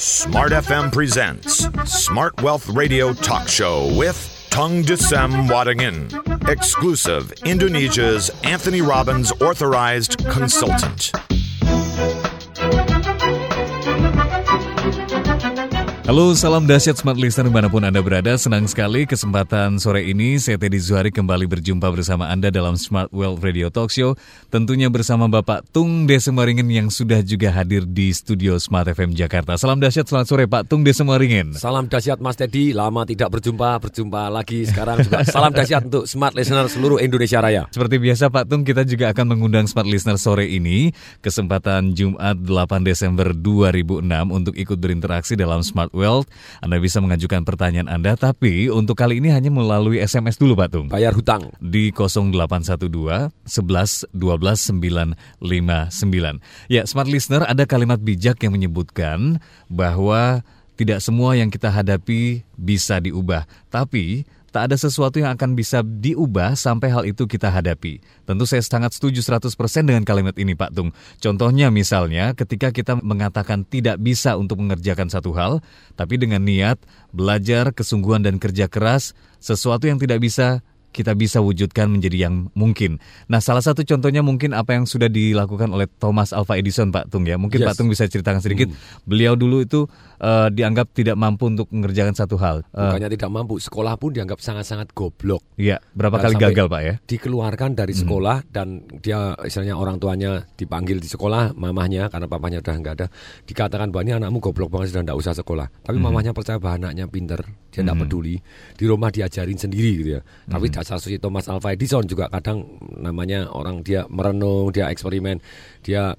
Smart FM presents Smart Wealth Radio Talk Show with Tung Desem Wadingin, exclusive Indonesia's Anthony Robbins authorized consultant. Halo, salam dahsyat smart listener di mana pun Anda berada. Senang sekali kesempatan sore ini saya Teddy Zuhari kembali berjumpa bersama Anda dalam Smart World Radio Talk Show. Tentunya bersama Bapak Tung Desemaringin yang sudah juga hadir di studio Smart FM Jakarta. Salam dahsyat, selamat sore Pak Tung Desemaringin. Salam dahsyat Mas Teddy, lama tidak berjumpa, berjumpa lagi sekarang juga. Salam dahsyat untuk smart listener seluruh Indonesia Raya. Seperti biasa Pak Tung, kita juga akan mengundang smart listener sore ini, kesempatan Jumat 8 Desember 2006 untuk ikut berinteraksi dalam Smart Wealth. Anda bisa mengajukan pertanyaan Anda, tapi untuk kali ini hanya melalui SMS dulu Pak Tung. Bayar hutang. Di 0812 11 12 959. Ya, smart listener ada kalimat bijak yang menyebutkan bahwa tidak semua yang kita hadapi bisa diubah, tapi tak ada sesuatu yang akan bisa diubah sampai hal itu kita hadapi. Tentu saya sangat setuju 100% dengan kalimat ini Pak Tung. Contohnya misalnya ketika kita mengatakan tidak bisa untuk mengerjakan satu hal, tapi dengan niat, belajar, kesungguhan dan kerja keras, sesuatu yang tidak bisa kita bisa wujudkan menjadi yang mungkin. Nah, salah satu contohnya mungkin apa yang sudah dilakukan oleh Thomas Alva Edison, Pak Tung ya. Mungkin Yes. Pak Tung bisa ceritakan sedikit. Hmm. Beliau dulu itu eh, dianggap tidak mampu untuk mengerjakan satu hal. Bukannya tidak mampu, sekolah pun dianggap sangat-sangat goblok. Iya, berapa Dan kali gagal, Pak ya? Dikeluarkan dari sekolah dan dia istilahnya orang tuanya dipanggil di sekolah, mamahnya karena papanya udah nggak ada, dikatakan bahwa ini anakmu goblok banget sudah nggak usah sekolah. Tapi mamahnya percaya bahwa anaknya pinter, dia nggak peduli. Di rumah diajarin sendiri gitu ya. Tapi dasar suci Thomas Alva Edison juga kadang namanya orang dia merenung, dia eksperimen, dia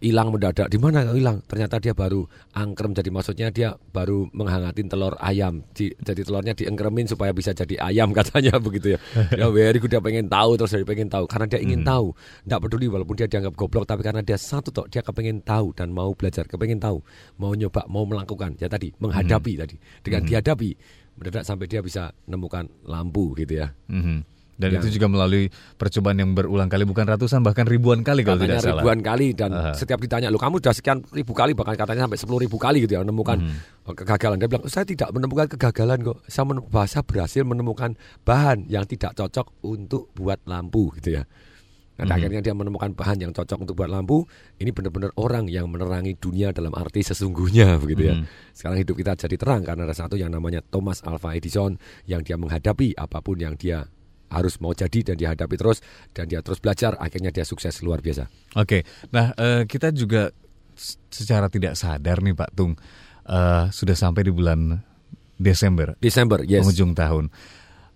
hilang mendadak. Di mana hilang? Ternyata dia baru angkrem. Jadi maksudnya dia baru menghangatin telur ayam. Di- jadi telurnya diengkremin supaya bisa jadi ayam katanya begitu ya. Ya very good. Dia pengen tahu terus dia pengen tahu. Karena dia ingin tahu. Tidak peduli walaupun dia dianggap goblok tapi karena dia satu tok dia kepengen tahu dan mau belajar. Kepengen tahu. Mau nyoba mau melakukan. Ya tadi menghadapi tadi. Dengan dihadapi mendadak sampai dia bisa menemukan lampu gitu ya. Mhm. Dan Yang- itu juga melalui percobaan yang berulang kali, bukan ratusan bahkan ribuan kali kalau tidak salah. ribuan kali dan Aha. setiap ditanya lo kamu sudah sekian ribu kali bahkan katanya sampai sepuluh ribu kali gitu ya menemukan Hmm. kegagalan dia bilang saya tidak menemukan kegagalan kok saya menem- bahasa berhasil menemukan bahan yang tidak cocok untuk buat lampu gitu ya Hmm. Nah, akhirnya dia menemukan bahan yang cocok untuk buat lampu. Ini benar-benar orang yang menerangi dunia dalam arti sesungguhnya begitu ya. Hmm. Sekarang hidup kita jadi terang karena ada satu yang namanya Thomas Alva Edison yang dia menghadapi apa pun yang dia harus mau jadi dan dihadapi terus dan dia terus belajar akhirnya dia sukses luar biasa. Oke, nah eh, kita juga secara tidak sadar nih Pak Tung eh, sudah sampai di bulan Desember, Desember, yes. penghujung tahun.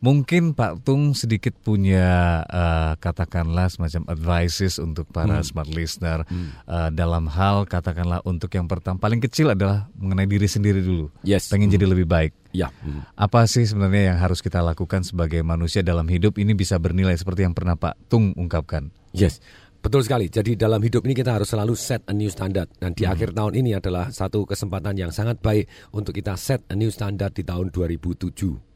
Mungkin Pak Tung sedikit punya eh, katakanlah semacam advices untuk para Hmm. smart listener eh, dalam hal katakanlah untuk yang pertama paling kecil adalah mengenai diri sendiri dulu. Yes. Pengen jadi lebih baik. Ya. Hmm. Apa sih sebenarnya yang harus kita lakukan sebagai manusia dalam hidup ini bisa bernilai seperti yang pernah Pak Tung ungkapkan? Yes. Betul sekali. Jadi dalam hidup ini kita harus selalu set a new standard. Dan di akhir tahun ini adalah satu kesempatan yang sangat baik untuk kita set a new standard di tahun 2007.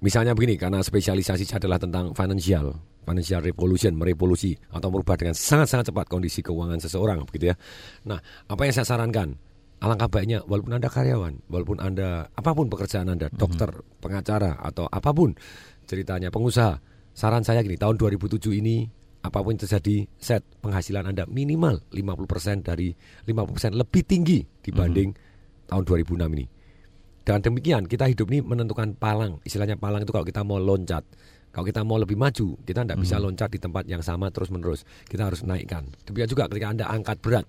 Misalnya begini, karena spesialisasi saya adalah tentang financial, financial revolution, merevolusi atau merubah dengan sangat-sangat cepat kondisi keuangan seseorang, begitu ya. Nah, apa yang saya sarankan? Alangkah baiknya, walaupun anda karyawan, walaupun anda apa pun pekerjaan anda, dokter, pengacara atau apa pun ceritanya pengusaha, saran saya gini, tahun 2007 ini apa pun yang terjadi, set penghasilan anda minimal 50% dari 50% lebih tinggi dibanding tahun 2006 ini. Dengan demikian kita hidup ini menentukan palang. Istilahnya palang itu kalau kita mau loncat. Kalau kita mau lebih maju, kita tidak bisa loncat di tempat yang sama terus menerus. Kita harus naikkan. Demikian juga ketika Anda angkat berat.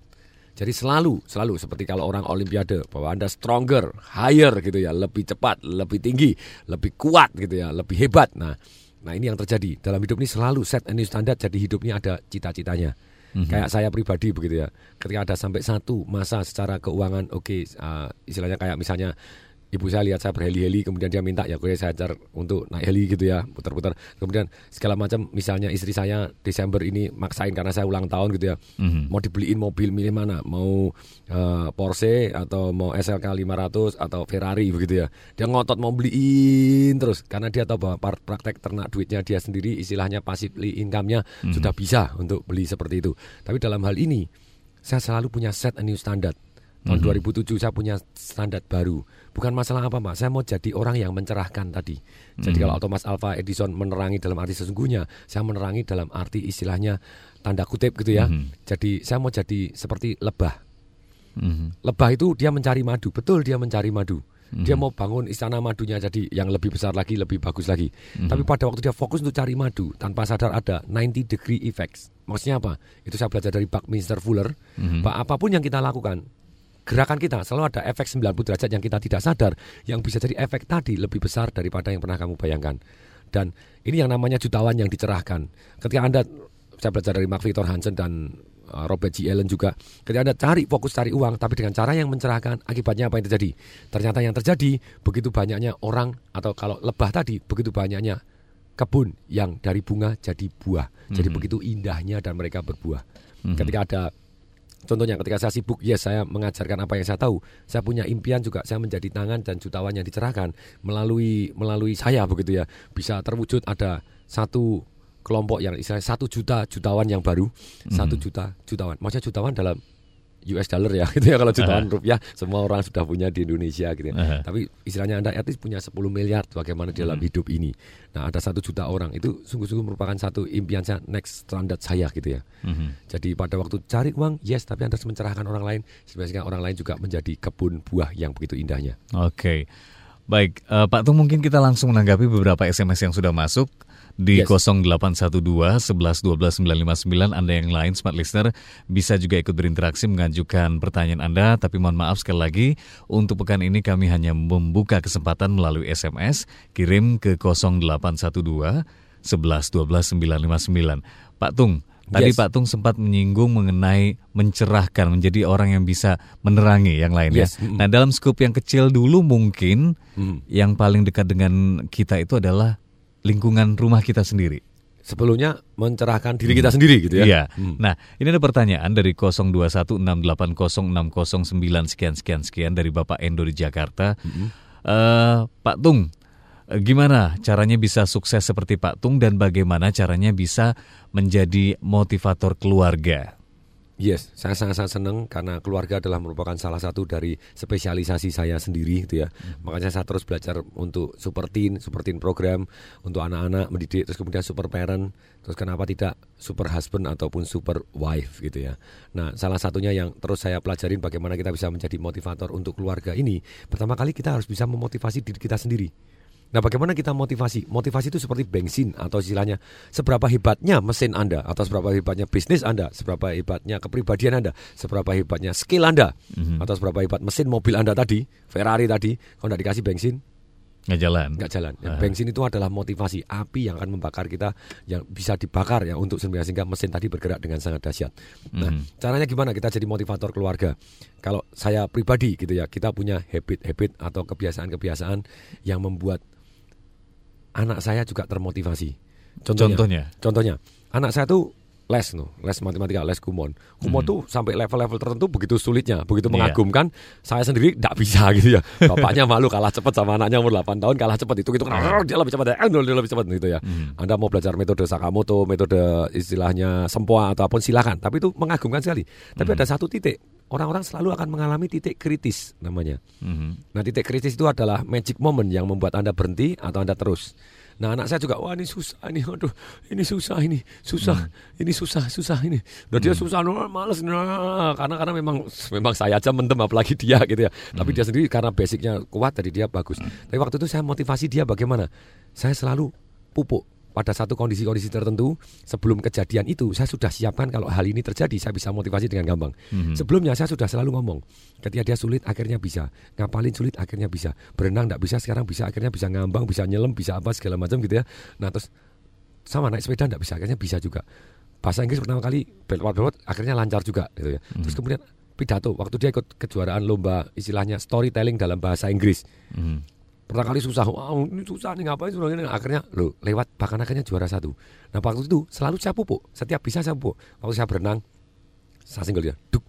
Jadi selalu, selalu seperti kalau orang olimpiade bahwa Anda stronger, higher gitu ya, lebih cepat, lebih tinggi, lebih kuat gitu ya, lebih hebat. Nah, nah ini yang terjadi dalam hidup ini selalu set a new standard. Jadi hidup ini ada cita-citanya. Kayak saya pribadi begitu ya. Ketika ada sampai satu masa secara keuangan, oke, uh, istilahnya kayak misalnya ibu saya lihat saya berheli-heli kemudian dia minta ya gue saya ajar untuk naik heli gitu ya putar-putar. Kemudian segala macam misalnya istri saya Desember ini maksain karena saya ulang tahun gitu ya. Mhm. mau dibeliin mobil milih mana? Mau eh, Porsche atau mau SLK 500 atau Ferrari begitu ya. Dia ngotot mau beliin terus karena dia tahu bahwa praktek ternak duitnya dia sendiri istilahnya passively income-nya sudah bisa untuk beli seperti itu. Tapi dalam hal ini saya selalu punya set a new standard Tahun Mhm. 2007 saya punya standar baru. Bukan masalah apa, Pak. Saya mau jadi orang yang mencerahkan tadi. Jadi Mhm. kalau Thomas Alva Edison menerangi dalam arti sesungguhnya, saya menerangi dalam arti istilahnya tanda kutip gitu ya. Mhm. Jadi saya mau jadi seperti lebah. Mhm. Lebah itu dia mencari madu, betul dia mencari madu. Dia Mhm. mau bangun istana madunya jadi yang lebih besar lagi, lebih bagus lagi. Mhm. Tapi pada waktu dia fokus untuk cari madu, tanpa sadar ada 90 degree effects. Maksudnya apa? Itu saya belajar dari Buckminster Fuller. Mhm. Pak, apa pun yang kita lakukan, gerakan kita selalu ada efek 90 derajat yang kita tidak sadar, yang bisa jadi efek tadi lebih besar daripada yang pernah kamu bayangkan. Dan ini yang namanya jutawan yang dicerahkan. Ketika Anda, saya belajar dari Mark Victor Hansen dan uh, Robert G. Allen juga, ketika Anda cari fokus cari uang, tapi dengan cara yang mencerahkan, akibatnya apa yang terjadi? Ternyata yang terjadi, begitu banyaknya orang, atau kalau lebah tadi, begitu banyaknya kebun yang dari bunga jadi buah. Jadi Mhm. begitu indahnya dan mereka berbuah. Mhm. Ketika ada Contohnya ketika saya sibuk, yes saya mengajarkan apa yang saya tahu. Saya punya impian juga saya menjadi tangan dan jutawan yang dicerahkan melalui melalui saya begitu ya. Bisa terwujud ada satu kelompok yang istilahnya satu juta jutawan yang baru, satu Mhm. juta jutawan. Maksudnya jutawan dalam US dollar ya gitu ya kalau jutawan rupiah semua orang sudah punya di Indonesia gitu ya. Aha. Tapi istilahnya Anda etis punya 10 miliar bagaimana dalam Hmm. hidup ini. Nah, ada satu juta orang itu sungguh-sungguh merupakan satu impian saya next standar saya gitu ya. Mhm. Jadi pada waktu cari uang, yes, tapi Anda harus mencerahkan orang lain, sehingga orang lain juga menjadi kebun buah yang begitu indahnya. Oke. Baik, eh, Pak Tung mungkin kita langsung menanggapi beberapa SMS yang sudah masuk di Yes. 0812 11 12 959 Anda yang lain smart listener bisa juga ikut berinteraksi mengajukan pertanyaan Anda tapi mohon maaf sekali lagi untuk pekan ini kami hanya membuka kesempatan melalui SMS kirim ke 0812 11 12 959 Pak Tung Tadi Yes. Pak Tung sempat menyinggung mengenai mencerahkan menjadi orang yang bisa menerangi yang lainnya. Yes, mm-mm. Nah, dalam skup yang kecil dulu mungkin Hmm. yang paling dekat dengan kita itu adalah lingkungan rumah kita sendiri. Sebelumnya mencerahkan diri kita sendiri gitu ya. Iya. Hmm. Nah, ini ada pertanyaan dari 0216806009 sekian sekian sekian dari Bapak Endo di Jakarta. Eh, Pak Tung, eh, gimana caranya bisa sukses seperti Pak Tung dan bagaimana caranya bisa menjadi motivator keluarga? Yes, saya sangat-sangat senang karena keluarga adalah merupakan salah satu dari spesialisasi saya sendiri gitu ya. Makanya saya terus belajar untuk super teen, super teen program untuk anak-anak mendidik, terus kemudian super parent, terus kenapa tidak super husband ataupun super wife gitu ya. Nah, salah satunya yang terus saya pelajarin bagaimana kita bisa menjadi motivator untuk keluarga ini. Pertama kali kita harus bisa memotivasi diri kita sendiri. Nah, bagaimana kita motivasi? Motivasi itu seperti bensin atau istilahnya seberapa hebatnya mesin Anda atau seberapa hebatnya bisnis Anda, seberapa hebatnya kepribadian Anda, seberapa hebatnya skill Anda Mhm. atau seberapa hebat mesin mobil Anda tadi, Ferrari tadi, kalau tidak dikasih bensin Nggak jalan. nggak jalan. Ah. bensin itu adalah motivasi api yang akan membakar kita yang bisa dibakar ya untuk sehingga mesin tadi bergerak dengan sangat dahsyat. Nah, Mhm. caranya gimana kita jadi motivator keluarga? Kalau saya pribadi gitu ya, kita punya habit-habit atau kebiasaan-kebiasaan yang membuat anak saya juga termotivasi. Contohnya, Contohnya? contohnya, anak saya tuh les no, les matematika, les kumon. Kumon Mhm. tuh sampai level-level tertentu begitu sulitnya, begitu Iya. mengagumkan. Saya sendiri tidak bisa gitu ya. Bapaknya malu kalah cepat sama anaknya umur 8 tahun kalah cepat itu gitu dia lebih cepat ya, dia lebih cepat gitu ya. Mhm. Anda mau belajar metode Sakamoto, metode istilahnya sempoa ataupun silakan, tapi itu mengagumkan sekali. Tapi Mhm. ada satu titik, orang-orang selalu akan mengalami titik kritis namanya. Mhm. Nah, titik kritis itu adalah magic moment yang membuat Anda berhenti atau Anda terus. Nah, anak saya juga, wah ini susah ini, aduh, ini susah ini, susah, ini susah, susah ini. Nah, dia susah, no, males, nah, karena karena memang memang saya aja mendem apalagi dia gitu ya. Tapi dia sendiri karena basicnya kuat, tadi dia bagus. Tapi waktu itu saya motivasi dia bagaimana? Saya selalu pupuk pada satu kondisi-kondisi tertentu sebelum kejadian itu saya sudah siapkan kalau hal ini terjadi saya bisa motivasi dengan gampang. Mhm. Sebelumnya saya sudah selalu ngomong, ketika dia sulit akhirnya bisa, ngapalin sulit akhirnya bisa, berenang tidak bisa sekarang bisa akhirnya bisa ngambang, bisa nyelam, bisa apa segala macam gitu ya. Nah terus sama naik sepeda tidak bisa akhirnya bisa juga. Bahasa Inggris pertama kali belot-belot akhirnya lancar juga gitu ya. Terus kemudian pidato waktu dia ikut kejuaraan lomba istilahnya storytelling dalam bahasa Inggris. Mhm. Pertama kali susah, wah ini susah nih ngapain susah ini. Akhirnya lo lewat bahkan akhirnya juara satu. Nah waktu itu selalu saya pupuk, setiap bisa saya pupuk. Waktu saya berenang, saya single dia, duk.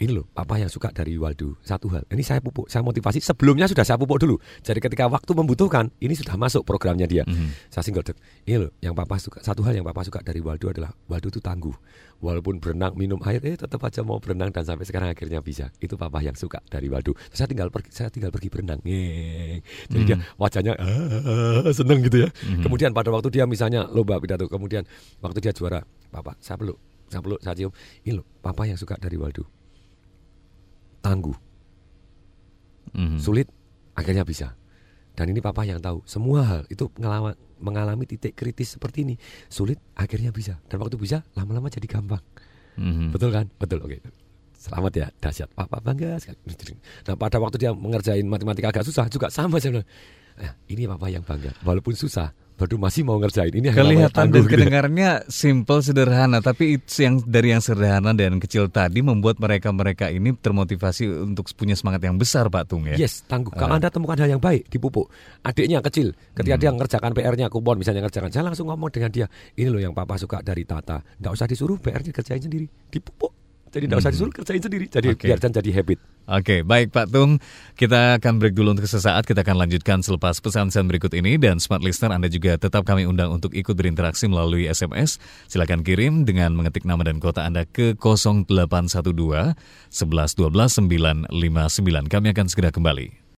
Ini loh papa yang suka dari Waldo? Satu hal. Ini saya pupuk saya motivasi. Sebelumnya sudah saya pupuk dulu. Jadi ketika waktu membutuhkan ini sudah masuk programnya dia. Mhm. saya single dek. Ini loh yang papa suka satu hal yang papa suka dari Waldo adalah Waldo itu tangguh. Walaupun berenang minum air eh tetap aja mau berenang dan sampai sekarang akhirnya bisa. Itu papa yang suka dari Waldo. Saya tinggal pergi saya tinggal pergi berenang. Ngeng. jadi dia wajahnya ah, seneng gitu ya. Kemudian pada waktu dia misalnya lomba pidato kemudian waktu dia juara papa saya peluk saya peluk saya cium. Ini loh papa yang suka dari Waldo tangguh. Mhm. sulit akhirnya bisa. Dan ini papa yang tahu semua hal itu mengalami, mengalami titik kritis seperti ini sulit akhirnya bisa. Dan waktu bisa lama-lama jadi gampang. Mhm. betul kan? Betul oke. Selamat ya dahsyat. Papa bangga sekali. Nah pada waktu dia mengerjain matematika agak susah juga sama bilang. Nah, ini papa yang bangga walaupun susah baru masih mau ngerjain ini Kelihatan dan gitu ya. kedengarannya simple sederhana, tapi itu yang dari yang sederhana dan kecil tadi membuat mereka-mereka ini termotivasi untuk punya semangat yang besar, Pak Tung ya. Yes, tangguh. Kalau Anda temukan hal yang baik, dipupuk. Adiknya kecil, ketika dia ngerjakan PR-nya, kupon misalnya ngerjakan, saya langsung ngomong dengan dia, ini loh yang papa suka dari Tata. Nggak usah disuruh, PR-nya kerjain sendiri. Dipupuk. Jadi nggak usah disuruh, kerjain sendiri. Jadi Oke. biarkan jadi habit. Oke, baik Pak Tung. Kita akan break dulu untuk sesaat. Kita akan lanjutkan selepas pesan-pesan berikut ini. Dan Smart Listener, Anda juga tetap kami undang untuk ikut berinteraksi melalui SMS. Silakan kirim dengan mengetik nama dan kota Anda ke 0812 11 12 959. Kami akan segera kembali.